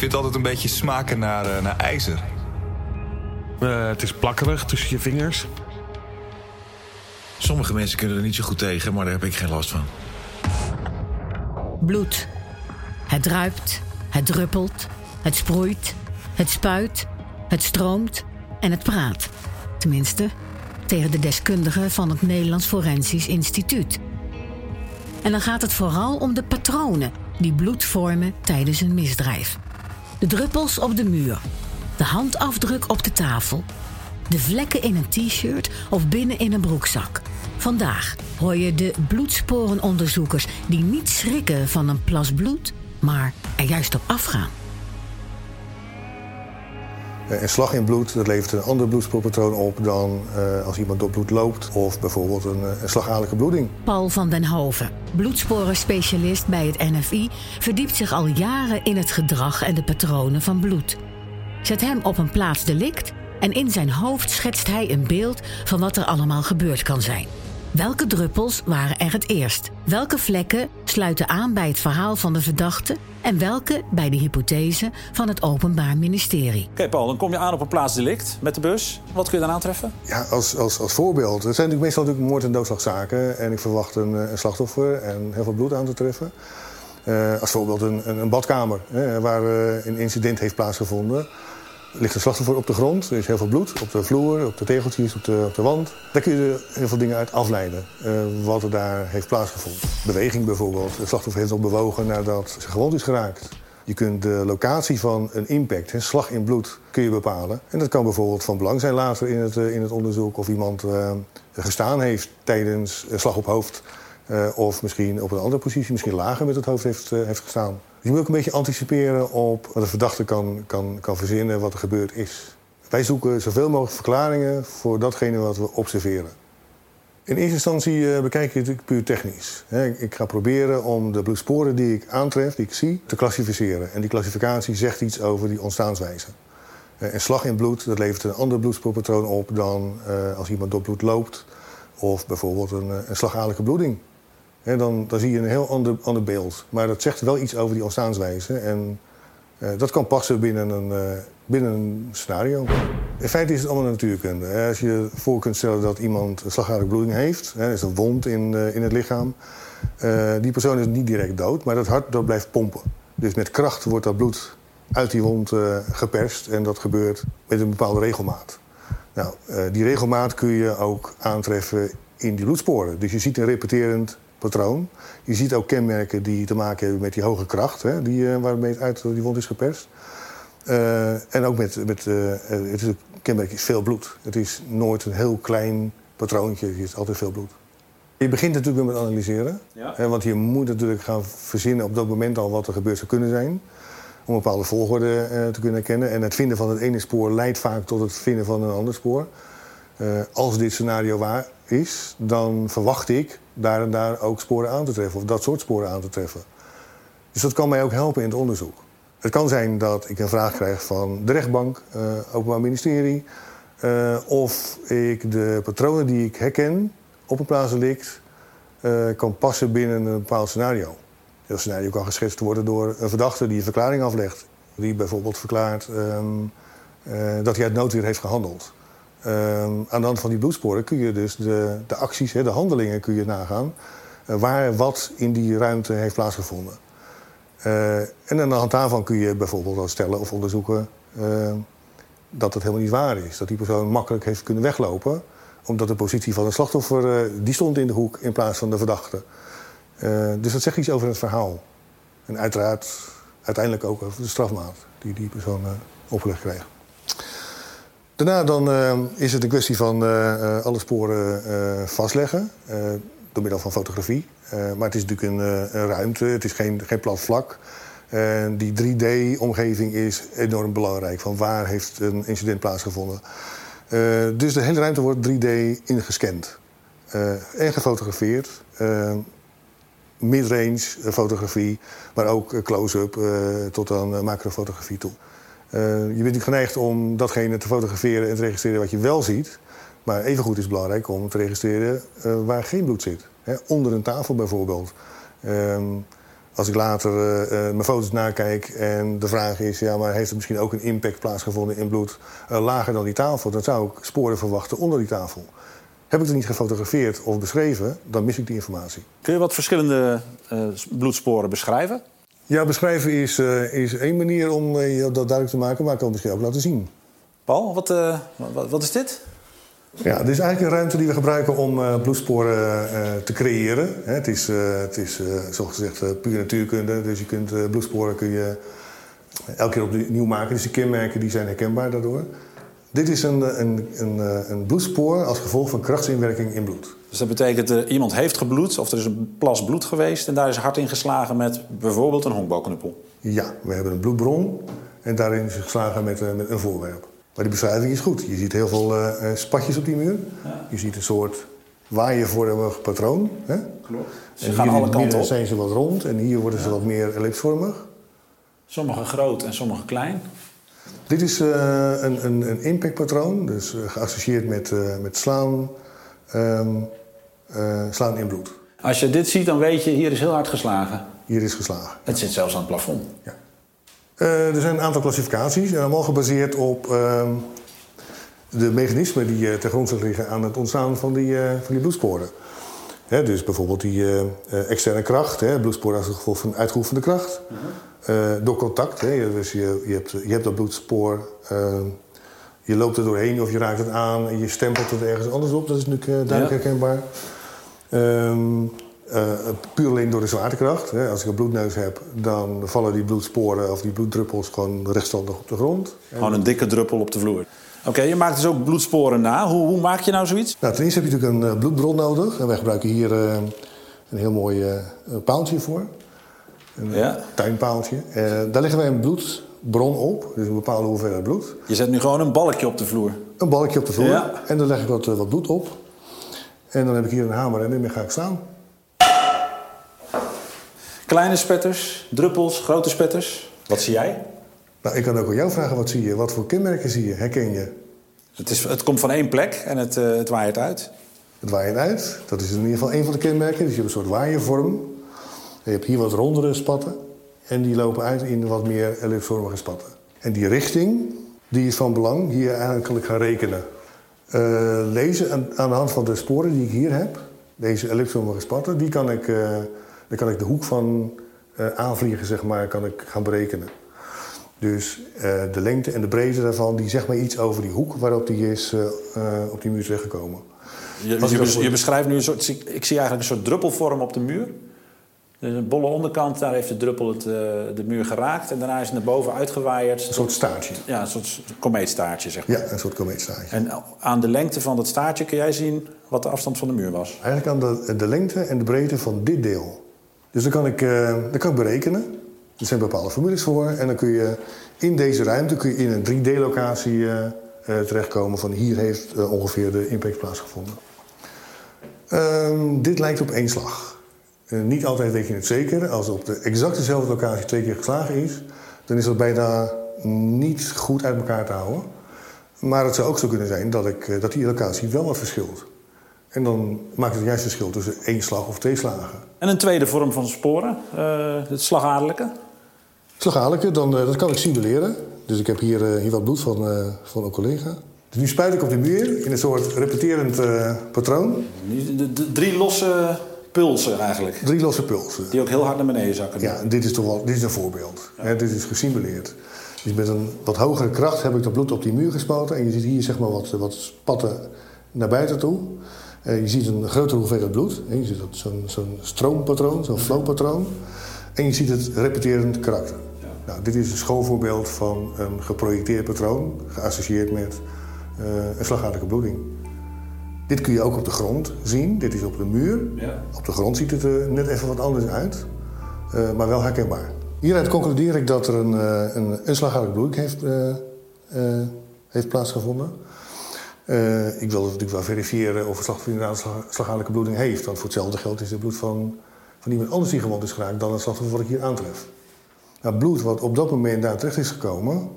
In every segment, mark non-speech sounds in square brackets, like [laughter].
vind het altijd een beetje smaken naar, uh, naar ijzer. Uh, het is plakkerig tussen je vingers. Sommige mensen kunnen er niet zo goed tegen, maar daar heb ik geen last van. Bloed. Het druipt, het druppelt, het sproeit, het spuit, het stroomt en het praat. Tenminste, tegen de deskundigen van het Nederlands Forensisch Instituut. En dan gaat het vooral om de patronen die bloed vormen tijdens een misdrijf. De druppels op de muur, de handafdruk op de tafel, de vlekken in een t-shirt of binnen in een broekzak. Vandaag hoor je de bloedsporenonderzoekers die niet schrikken van een plas bloed, maar er juist op afgaan. Een slag in bloed dat levert een ander bloedspoorpatroon op dan uh, als iemand door bloed loopt of bijvoorbeeld een, een slagadelijke bloeding. Paul van den Hoven, bloedsporenspecialist bij het NFI, verdiept zich al jaren in het gedrag en de patronen van bloed. Zet hem op een plaats delict en in zijn hoofd schetst hij een beeld van wat er allemaal gebeurd kan zijn. Welke druppels waren er het eerst? Welke vlekken sluiten aan bij het verhaal van de verdachte en welke bij de hypothese van het Openbaar Ministerie? Oké, Paul, dan kom je aan op een plaatsdelict met de bus. Wat kun je dan aantreffen? Ja, als, als, als voorbeeld. Er zijn natuurlijk meestal natuurlijk moord- en doodslagzaken. En ik verwacht een, een slachtoffer en heel veel bloed aan te treffen. Uh, als voorbeeld een, een, een badkamer hè, waar uh, een incident heeft plaatsgevonden ligt een slachtoffer op de grond. Er is heel veel bloed op de vloer, op de tegeltjes, op de, op de wand. Daar kun je heel veel dingen uit afleiden. Uh, wat er daar heeft plaatsgevonden. Beweging bijvoorbeeld. Het slachtoffer heeft nog bewogen nadat ze gewond is geraakt. Je kunt de locatie van een impact, een slag in bloed, kun je bepalen. En dat kan bijvoorbeeld van belang zijn later in het, in het onderzoek... of iemand uh, gestaan heeft tijdens slag op hoofd... Of misschien op een andere positie, misschien lager met het hoofd heeft, heeft gestaan. Je moet ook een beetje anticiperen op wat de verdachte kan, kan, kan verzinnen wat er gebeurd is. Wij zoeken zoveel mogelijk verklaringen voor datgene wat we observeren. In eerste instantie uh, bekijk je het natuurlijk puur technisch. ik ga proberen om de bloedsporen die ik aantref, die ik zie, te klassificeren. En die klassificatie zegt iets over die ontstaanswijze. Uh, een slag in bloed dat levert een ander bloedsporpatroon op dan uh, als iemand door bloed loopt. Of bijvoorbeeld een, een slagadelijke bloeding. Dan, dan zie je een heel ander, beeld. Maar dat zegt wel iets over die ontstaanswijze. En uh, dat kan passen binnen een, uh, binnen scenario. In feite is het allemaal natuurkunde. Als je voor kunt stellen dat iemand een slagadelijke bloeding heeft... er is een wond in, uh, in het lichaam... die persoon is niet direct dood, maar dat hart dat blijft pompen. Dus met kracht wordt dat bloed uit die wond geperst... en dat gebeurt met een bepaalde regelmaat. Nou, die regelmaat kun je ook aantreffen in die bloedsporen. Dus je ziet een repeterend patroon. Je ziet ook kenmerken die te maken hebben met die hoge kracht, hè, die, uh, waarmee het uit die wond is geperst. Uh, en ook met, met uh, het is kenmerk is veel bloed. Het is nooit een heel klein patroontje, het is altijd veel bloed. Je begint natuurlijk met analyseren. Ja. Hè, want je moet natuurlijk gaan verzinnen op dat moment al wat er gebeurd zou kunnen zijn. Om een bepaalde volgorde te kunnen herkennen. En het vinden van het ene spoor leidt vaak tot het vinden van een ander spoor. Als dit scenario waar is, dan verwacht ik daar en daar ook sporen aan te treffen. Of dat soort sporen aan te treffen. Dus dat kan mij ook helpen in het onderzoek. Het kan zijn dat ik een vraag krijg van de rechtbank, uh, Openbaar Ministerie. Uh, of ik de patronen die ik herken op een plaatsdelict kan passen binnen een bepaald scenario. Dat scenario kan geschetst worden door een verdachte die een verklaring aflegt. Die bijvoorbeeld verklaart um, dat hij uit noodweer heeft gehandeld. Um, aan de hand van die bloedsporen kun je dus de, de acties, de handelingen kun je nagaan. Uh, waar wat in die ruimte heeft plaatsgevonden. Uh, en aan de hand daarvan kun je bijvoorbeeld al stellen of onderzoeken uh, dat het helemaal niet waar is. Dat die persoon makkelijk heeft kunnen weglopen. Omdat de positie van het slachtoffer die stond in de hoek in plaats van de verdachte. dus dat zegt iets over het verhaal. En uiteraard uiteindelijk ook over de strafmaat die die persoon opgelegd kreeg. Daarna dan, uh, is het een kwestie van uh, alle sporen vastleggen. door middel van fotografie. maar het is natuurlijk een, ruimte, het is geen, geen plat vlak. Die 3D-omgeving is enorm belangrijk. Van waar heeft een incident plaatsgevonden. dus de hele ruimte wordt 3D ingescand. en gefotografeerd. Midrange fotografie, maar ook close-up tot aan macrofotografie toe. Uh, je bent geneigd om datgene te fotograferen en te registreren wat je wel ziet. Maar evengoed is het belangrijk om te registreren uh, waar geen bloed zit. Hè, onder een tafel bijvoorbeeld. Uh, Als ik later eh, eh, mijn foto's nakijk en de vraag is... ja, maar heeft er misschien ook een impact plaatsgevonden in bloed eh, lager dan die tafel... dan zou ik sporen verwachten onder die tafel. Heb ik het niet gefotografeerd of beschreven, dan mis ik die informatie. Kun je wat verschillende eh, bloedsporen beschrijven? Ja, beschrijven is, eh, is één manier om je dat duidelijk te maken... maar ik kan het misschien ook laten zien. Paul, wat, eh, wat, wat is dit? Ja, dit is eigenlijk een ruimte die we gebruiken om bloedsporen te creëren. Hè, het is, het is zoals gezegd uh, puur natuurkunde. Dus je kunt bloedsporen kun je elke keer opnieuw maken. Dus die kenmerken die zijn herkenbaar daardoor. Dit is een, eh, een, een, eh, een bloedspoor als gevolg van krachtsinwerking in bloed. Dus dat betekent uh, iemand heeft gebloed of er is een plas bloed geweest... en daar is hard in geslagen met bijvoorbeeld een honkbalknuppel. Ja, we hebben een bloedbron en daarin is geslagen met, uh, met een voorwerp. Maar die beschrijving is goed. Je ziet heel veel uh, spatjes op die muur. Ja. Je ziet een soort waaiervormig patroon. Hè? Klopt. Ze en gaan alle kanten op. zijn ze wat rond en hier worden ja. ze wat meer ellipsvormig. Sommige groot en sommige klein. Dit is uh, een, een, een impactpatroon, dus uh, geassocieerd met, uh, met slaan, um, slaan in bloed. Als je dit ziet, dan weet je, hier is heel hard geslagen. Hier is geslagen. Het zit zelfs aan het plafond. Ja. er zijn een aantal klassificaties, allemaal gebaseerd op ehm, de mechanismen die ten grondslag liggen aan het ontstaan van die, van die bloedsporen. He, dus bijvoorbeeld die externe kracht, hè, bloedsporen als gevolg van uitgeoefende kracht. -huh. Uh, door contact. Hè. Dus je, je, hebt, je hebt dat bloedspoor. Uh, je loopt er doorheen of je raakt het aan en je stempelt het ergens anders op. Dat is natuurlijk duidelijk ja. herkenbaar. Um, puur alleen door de zwaartekracht. Hè. Als ik een bloedneus heb, dan vallen die bloedsporen of die bloeddruppels gewoon rechtstandig op de grond. Gewoon een dikke druppel op de vloer. Oké, okay, je maakt dus ook bloedsporen na. Hoe, hoe, maak je nou zoiets? Nou, ten eerste heb je natuurlijk een bloedbron nodig. En wij gebruiken hier een heel mooi paaltje voor. Een ja. tuinpaaltje. Uh, daar leggen wij een bloedbron op, dus een bepaalde hoeveelheid bloed. Je zet nu gewoon een balkje op de vloer? Een balkje op de vloer. Ja. En dan leg ik wat, uh, wat bloed op. En dan heb ik hier een hamer en daarmee ga ik staan. Kleine spetters, druppels, grote spetters. Wat zie jij? Nou, ik kan ook aan jou vragen, wat zie je? Wat voor kenmerken zie je? Herken je? Het, is, het komt van één plek en het, uh, het waait uit. Het waait uit. Dat is in ieder geval één van de kenmerken. Dus je hebt een soort waaiervorm. Je hebt hier wat rondere spatten en die lopen uit in wat meer ellipsvormige spatten. En die richting die is van belang. Hier eigenlijk gaan rekenen. Uh, lezen aan, aan, de hand van de sporen die ik hier heb, deze ellipsvormige spatten, die kan ik, uh, daar kan ik de hoek van aanvliegen, zeg maar, kan ik gaan berekenen. Dus de lengte en de breedte daarvan, die zegt mij iets over die hoek waarop die is op die muur terechtgekomen. Je, je, je beschrijft nu een soort, ik zie eigenlijk een soort druppelvorm op de muur. Dus een bolle onderkant, daar heeft de druppel het, uh, de muur geraakt. En daarna is het naar boven uitgewaaid. Een soort staartje. Ja, een soort komeetstaartje, zeg maar. Ja, een soort komeetstaartje. En aan de lengte van dat staartje kun jij zien wat de afstand van de muur was? Eigenlijk aan de, de lengte en de breedte van dit deel. Dus dan kan ik, uh, dat kan ik berekenen. Er zijn bepaalde formules voor. En dan kun je in deze ruimte kun je in een 3D-locatie uh, terechtkomen... van hier heeft ongeveer de impact plaatsgevonden. Ehm, dit lijkt op één slag. Niet altijd weet je het zeker. Als op de exact dezelfde locatie twee keer geslagen is, dan is dat bijna niet goed uit elkaar te houden. Maar het zou ook zo kunnen zijn dat, ik, dat die locatie wel wat verschilt. En dan maakt het juist verschil tussen één slag of twee slagen. En een tweede vorm van sporen, het slagadelijke? Slagadelijke, dan, dat kan ik simuleren. Dus ik heb hier, hier wat bloed van, van een collega. Dus nu spuit ik op de muur in een soort repeterend patroon. De, de, drie losse pulsen eigenlijk. Drie losse pulsen. Die ook heel hard naar beneden zakken. Ja, dit is toch wel dit is een voorbeeld. Ja. He, dit is gesimuleerd. Dus met een wat hogere kracht heb ik dat bloed op die muur gespoten. En je ziet hier zeg maar wat, wat spatten naar buiten toe. Uh, je ziet een grotere hoeveelheid bloed. Je ziet zo'n zo stroompatroon, zo'n flowpatroon. En je ziet het repeterend karakter. Nou, dit is een schoolvoorbeeld van een geprojecteerd patroon... geassocieerd met uh, een slagadelijke bloeding. Dit kun je ook op de grond zien. Dit is op de muur. Ja. Op de grond ziet het er net even wat anders uit. Uh, maar wel herkenbaar. Hieruit concludeer ik dat er een, uh, een, een slagadelijke bloeding heeft, heeft plaatsgevonden. ik wil natuurlijk wel verifiëren of het slachtoffer inderdaad een slagadelijke bloeding heeft. Want voor hetzelfde geld is het bloed van, van iemand anders die gewond is geraakt dan het slachtoffer wat ik hier aantref. Nou, bloed wat op dat moment daar terecht is gekomen,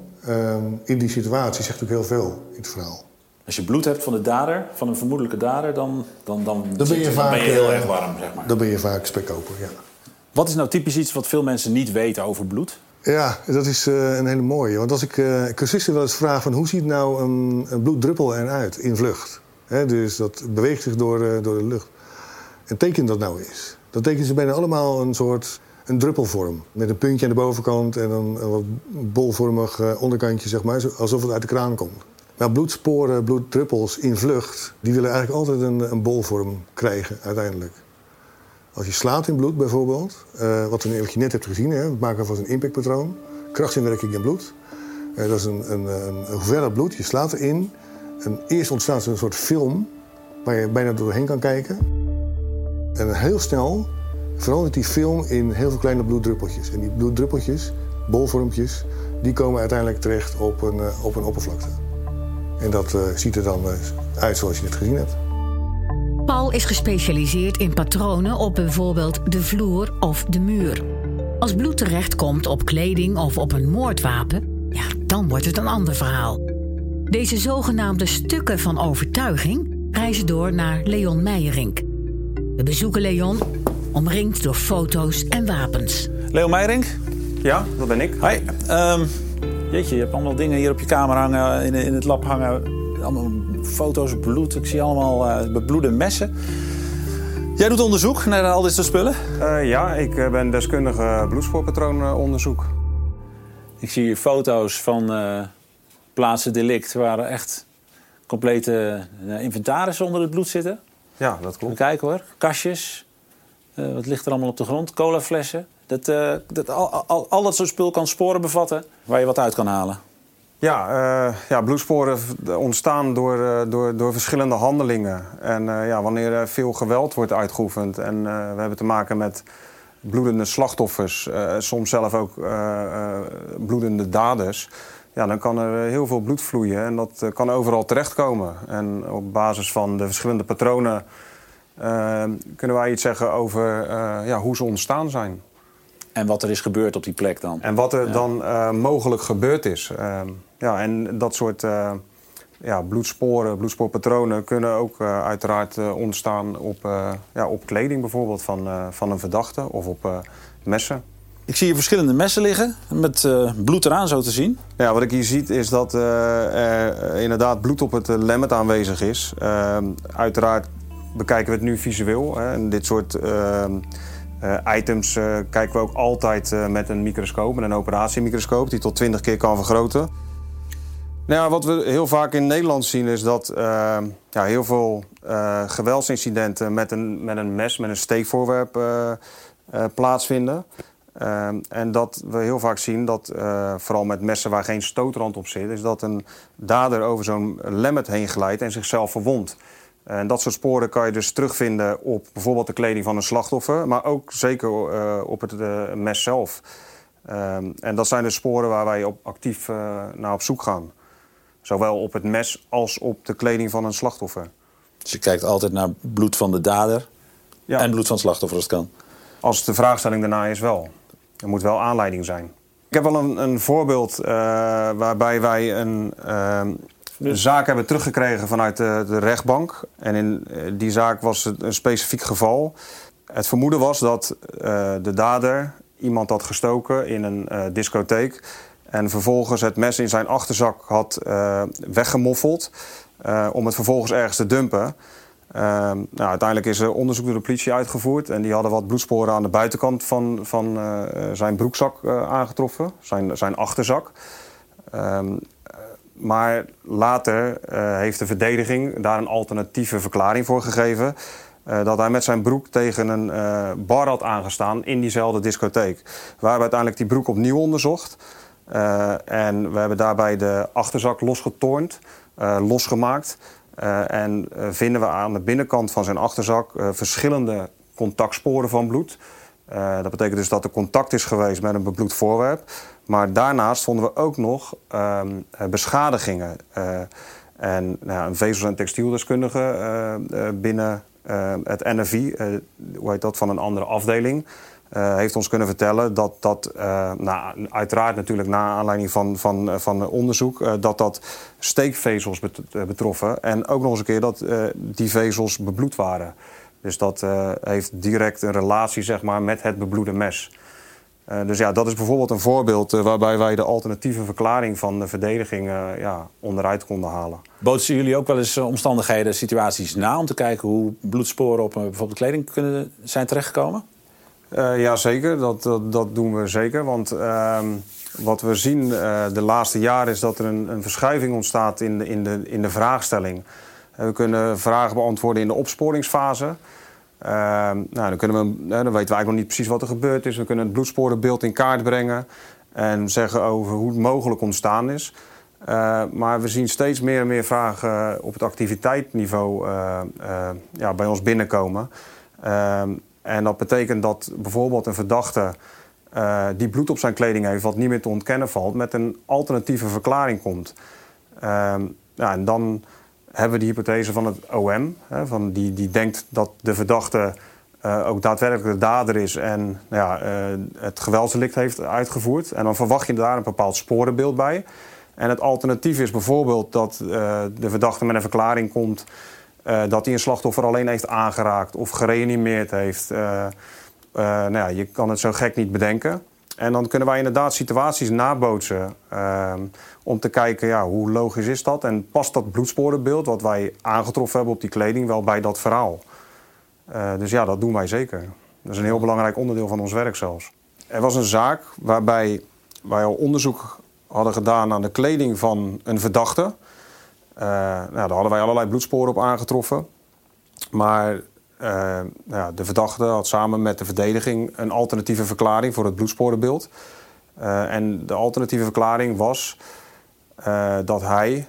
in die situatie zegt natuurlijk heel veel in het verhaal. Als je bloed hebt van de dader, van een vermoedelijke dader, dan, dan, dan, dan, ben, je dan vaak, ben je heel erg warm, zeg maar. Dan ben je vaak spekkoper, ja. Wat is nou typisch iets wat veel mensen niet weten over bloed? Ja, dat is uh, een hele mooie. Want als ik uh, cursisten wel eens vraag van hoe ziet nou een, een bloeddruppel eruit in vlucht? Dus dat beweegt zich door, door de lucht. En teken dat nou is. Dat tekenen ze bijna allemaal een soort een druppelvorm. Met een puntje aan de bovenkant en een, wat bolvormig onderkantje, zeg maar. Alsof het uit de kraan komt. Maar bloedsporen, bloeddruppels in vlucht, die willen eigenlijk altijd een, een bolvorm krijgen uiteindelijk. Als je slaat in bloed bijvoorbeeld, uh, wat, je net hebt gezien, hè, het maken van een impactpatroon, krachtzinwerking in bloed. Uh, dat is een, een, een, bloed, je slaat erin. En eerst ontstaat er een soort film waar je bijna doorheen kan kijken. En heel snel verandert die film in heel veel kleine bloeddruppeltjes. En die bloeddruppeltjes, bolvormpjes, die komen uiteindelijk terecht op een, uh, op een oppervlakte. En dat ziet er dan uit zoals je het gezien hebt. Paul is gespecialiseerd in patronen op bijvoorbeeld de vloer of de muur. Als bloed terechtkomt op kleding of op een moordwapen, ja, dan wordt het een ander verhaal. Deze zogenaamde stukken van overtuiging reizen door naar Leon Meijerink. We bezoeken Leon, omringd door foto's en wapens. Leon Meijerink? Ja, dat ben ik. Hoi. Um, jeetje, je hebt allemaal dingen hier op je kamer hangen, in, in het lab hangen. Allemaal foto's, bloed. Ik zie allemaal uh, bebloede messen. Jij doet onderzoek naar al dit soort spullen? Uh, ja, ik eh, ben deskundige bloedspoorpatroononderzoek. Ik zie hier foto's van uh, plaatsen delict waar echt complete inventaris onder het bloed zitten. Ja, dat klopt. Kijk hoor, kastjes. Wat ligt er allemaal op de grond? Colaflessen. Dat, dat, al, al, al dat soort spul kan sporen bevatten waar je wat uit kan halen. Ja, uh, ja, bloedsporen ontstaan door, door, door verschillende handelingen. En ja, wanneer er veel geweld wordt uitgeoefend en we hebben te maken met bloedende slachtoffers, soms zelf ook bloedende daders, ja, dan kan er heel veel bloed vloeien en dat kan overal terechtkomen. En op basis van de verschillende patronen kunnen wij iets zeggen over ja, hoe ze ontstaan zijn. En wat er is gebeurd op die plek dan. En wat er dan mogelijk gebeurd is. Ehm, ja, en dat soort uh, ja, bloedsporen, bloedspoorpatronen kunnen ook uh, uiteraard uh, ontstaan op, ja, op kleding bijvoorbeeld van, van een verdachte of op messen. Ik zie hier verschillende messen liggen met bloed eraan zo te zien. Ja, wat ik hier zie is dat er inderdaad bloed op het lemmet aanwezig is. uiteraard bekijken we het nu visueel. Hè, en dit soort items kijken we ook altijd met een microscoop, met een operatiemicroscoop die tot 20 keer kan vergroten. Nou wat we heel vaak in Nederland zien is dat uh, ja, heel veel geweldsincidenten met een, met een mes, met een steekvoorwerp plaatsvinden. Ehm, en dat we heel vaak zien dat, vooral met messen waar geen stootrand op zit, is dat een dader over zo'n lemmet heen glijdt en zichzelf verwondt. En dat soort sporen kan je dus terugvinden op bijvoorbeeld de kleding van een slachtoffer, maar ook zeker op het mes zelf. Um, en dat zijn de sporen waar wij op actief naar op zoek gaan. Zowel op het mes als op de kleding van een slachtoffer. Dus je kijkt altijd naar bloed van de dader ja. en bloed van het slachtoffer als het kan? Als de vraagstelling daarna is wel. Er moet wel aanleiding zijn. Ik heb wel een, een voorbeeld uh, waarbij wij een, uh, een, zaak hebben teruggekregen vanuit de, de rechtbank. En in uh, die zaak was het een specifiek geval. Het vermoeden was dat uh, de dader iemand had gestoken in een discotheek en vervolgens het mes in zijn achterzak had uh, weggemoffeld. Om het vervolgens ergens te dumpen. Uh, nou, uiteindelijk is er onderzoek door de politie uitgevoerd. En die hadden wat bloedsporen aan de buitenkant van, van zijn broekzak aangetroffen. Zijn, zijn achterzak. Ehm, maar later heeft de verdediging daar een alternatieve verklaring voor gegeven. dat hij met zijn broek tegen een bar had aangestaan in diezelfde discotheek. We hebben uiteindelijk die broek opnieuw onderzocht. Uh, en we hebben daarbij de achterzak losgetornd, uh, losgemaakt. Uh, en vinden we aan de binnenkant van zijn achterzak verschillende contactsporen van bloed. dat betekent dus dat er contact is geweest met een bebloed voorwerp. Maar daarnaast vonden we ook nog ehm, beschadigingen. en nou, een vezels- en textieldeskundige binnen het NFI, hoe heet dat, van een andere afdeling... Heeft ons kunnen vertellen dat dat, nou, uiteraard natuurlijk na aanleiding van, van, eh, van onderzoek, dat dat steekvezels bet betroffen. En ook nog eens een keer dat die vezels bebloed waren. Dus dat eh, heeft direct een relatie zeg maar, met het bebloede mes. Eh, dus ja, dat is bijvoorbeeld een voorbeeld eh, waarbij wij de alternatieve verklaring van de verdediging eh, ja, onderuit konden halen. Bootsen jullie ook wel eens omstandigheden, situaties na om te kijken hoe bloedsporen op bijvoorbeeld kleding kunnen zijn terechtgekomen? Ja, zeker. Dat, dat, dat doen we zeker. Want ehm, wat we zien de laatste jaren is dat er een, een verschuiving ontstaat in de, in de, in de vraagstelling. We kunnen vragen beantwoorden in de opsporingsfase. Ehm, nou, dan, kunnen we, eh, dan weten we eigenlijk nog niet precies wat er gebeurd is. We kunnen het bloedsporenbeeld in kaart brengen en zeggen over hoe het mogelijk ontstaan is. Eh, maar we zien steeds meer en meer vragen op het activiteitsniveau eh, eh, ja, bij ons binnenkomen. Ehm, en dat betekent dat bijvoorbeeld een verdachte eh, die bloed op zijn kleding heeft, wat niet meer te ontkennen valt, met een alternatieve verklaring komt. Ehm, ja, en dan hebben we de hypothese van het OM, hè, van die, die denkt dat de verdachte eh, ook daadwerkelijk de dader is en nou ja, eh, het geweldsdelict heeft uitgevoerd. En dan verwacht je daar een bepaald sporenbeeld bij. En het alternatief is bijvoorbeeld dat eh, de verdachte met een verklaring komt dat hij een slachtoffer alleen heeft aangeraakt of gereanimeerd heeft. Nou ja, je kan het zo gek niet bedenken. En dan kunnen wij inderdaad situaties nabootsen ehm, om te kijken ja, hoe logisch is dat en past dat bloedsporenbeeld wat wij aangetroffen hebben op die kleding wel bij dat verhaal. Eh, dus ja, dat doen wij zeker. Dat is een heel belangrijk onderdeel van ons werk zelfs. Er was een zaak waarbij wij al onderzoek hadden gedaan aan de kleding van een verdachte. Eh, nou, daar hadden wij allerlei bloedsporen op aangetroffen. Maar ja, de verdachte had samen met de verdediging een alternatieve verklaring voor het bloedsporenbeeld. Eh, en de alternatieve verklaring was eh, dat hij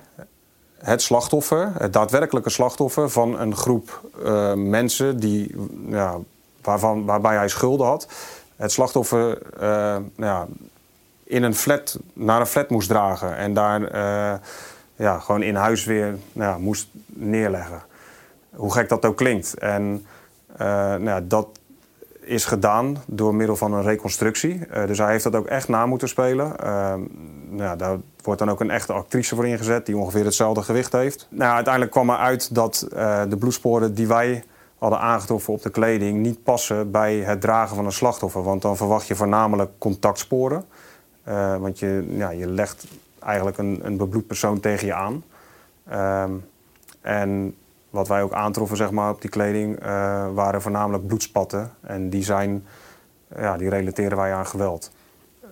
het slachtoffer, het daadwerkelijke slachtoffer van een groep eh, mensen die, ja, waarvan, waarbij hij schulden had, het slachtoffer eh, nou ja, in een flat, naar een flat moest dragen en daar eh, ja, gewoon in huis weer nou ja, moest neerleggen. Hoe gek dat ook klinkt. En eh, nou dat is gedaan door middel van een reconstructie. Eh, dus hij heeft dat ook echt na moeten spelen. Eh, nou daar wordt dan ook een echte actrice voor ingezet die ongeveer hetzelfde gewicht heeft. Nou, uiteindelijk kwam er uit dat de bloedsporen die wij hadden aangetroffen op de kleding niet passen bij het dragen van een slachtoffer. Want dan verwacht je voornamelijk contactsporen. Want je, ja, je legt eigenlijk een, een bebloed persoon tegen je aan. Ehm, en wat wij ook aantroffen zeg maar, op die kleding eh, waren voornamelijk bloedspatten. En die, zijn, ja, die relateren wij aan geweld.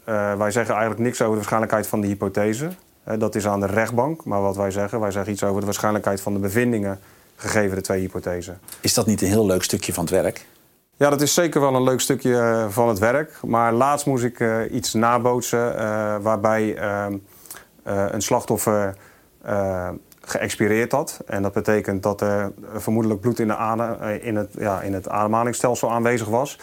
Eh, wij zeggen eigenlijk niks over de waarschijnlijkheid van de hypothese. Eh, dat is aan de rechtbank. Maar wat wij zeggen, wij zeggen iets over de waarschijnlijkheid van de bevindingen gegeven de twee hypothesen. Is dat niet een heel leuk stukje van het werk? Ja, dat is zeker wel een leuk stukje van het werk. Maar laatst moest ik iets nabootsen waarbij ehm, eh, een slachtoffer geëxpireerd had. En dat betekent dat er vermoedelijk bloed in, de adem, eh, in, het, ja, in het ademhalingsstelsel aanwezig was.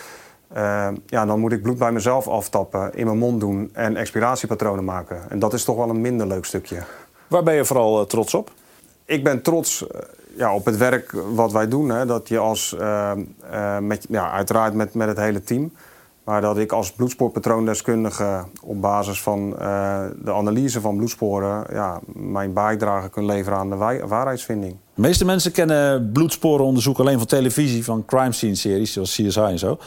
Ehm, ja, dan moet ik bloed bij mezelf aftappen, in mijn mond doen en expiratiepatronen maken. En dat is toch wel een minder leuk stukje. Waar ben je vooral eh, trots op? Ik ben trots eh, ja, op het werk wat wij doen. Hè. Dat je als, eh, eh, met, ja, uiteraard met, met het hele team. Maar dat ik als bloedsportpatroondeskundige op basis van eh, de analyse van bloedsporen... Ja, mijn bijdrage kan leveren aan de waarheidsvinding. De meeste mensen kennen bloedsporenonderzoek alleen van televisie, van crime scene series zoals CSI en zo.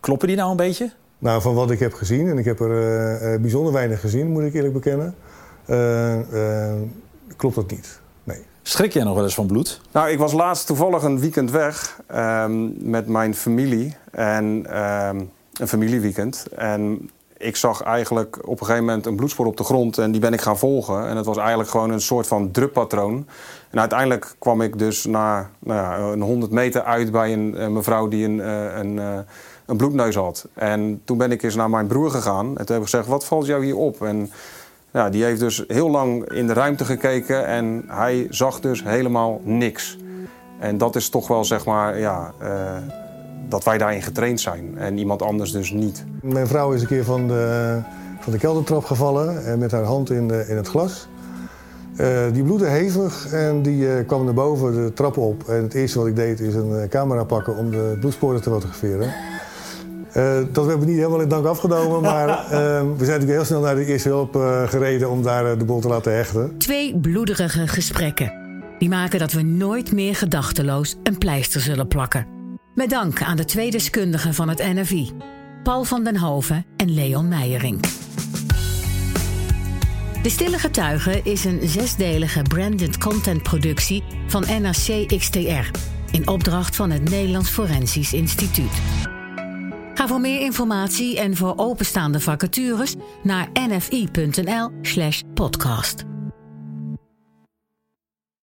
Kloppen die nou een beetje? Nou, van wat ik heb gezien, en ik heb er eh, eh, bijzonder weinig gezien, moet ik eerlijk bekennen, klopt dat niet. Nee. Schrik jij nog wel eens van bloed? Nou, ik was laatst toevallig een weekend weg ehm, met mijn familie. En ehm, een familieweekend. En ik zag eigenlijk op een gegeven moment een bloedspoor op de grond. En die ben ik gaan volgen. En het was eigenlijk gewoon een soort van druppattroon. En uiteindelijk kwam ik dus na nou ja, een 100 meter uit bij een, een mevrouw die een, eh, een, eh, een bloedneus had. En toen ben ik eens naar mijn broer gegaan. En toen heb ik gezegd, wat valt jou hier op? En ja, die heeft dus heel lang in de ruimte gekeken en hij zag dus helemaal niks. En dat is toch wel, zeg maar, ja, eh, dat wij daarin getraind zijn en iemand anders dus niet. Mijn vrouw is een keer van de, van de keldertrap gevallen en met haar hand in, de, in het glas. Eh, die bloedde hevig en die eh, kwam naar boven de trap op. En het eerste wat ik deed is een eh, camera pakken om de bloedsporen te fotograferen. Eh, dat hebben we niet helemaal in dank afgenomen, maar [laughs] eh, we zijn natuurlijk heel snel naar de eerste hulp eh, gereden om daar eh, de boel te laten hechten. Twee bloederige gesprekken. Die maken dat we nooit meer gedachteloos een pleister zullen plakken. Met dank aan de twee deskundigen van het NFI, Paul van den Hoven en Leon Meijering. De Stille Getuigen is een zesdelige branded content productie van NRC XTR in opdracht van het Nederlands Forensisch Instituut. Ga voor meer informatie en voor openstaande vacatures naar nfi.nl/podcast.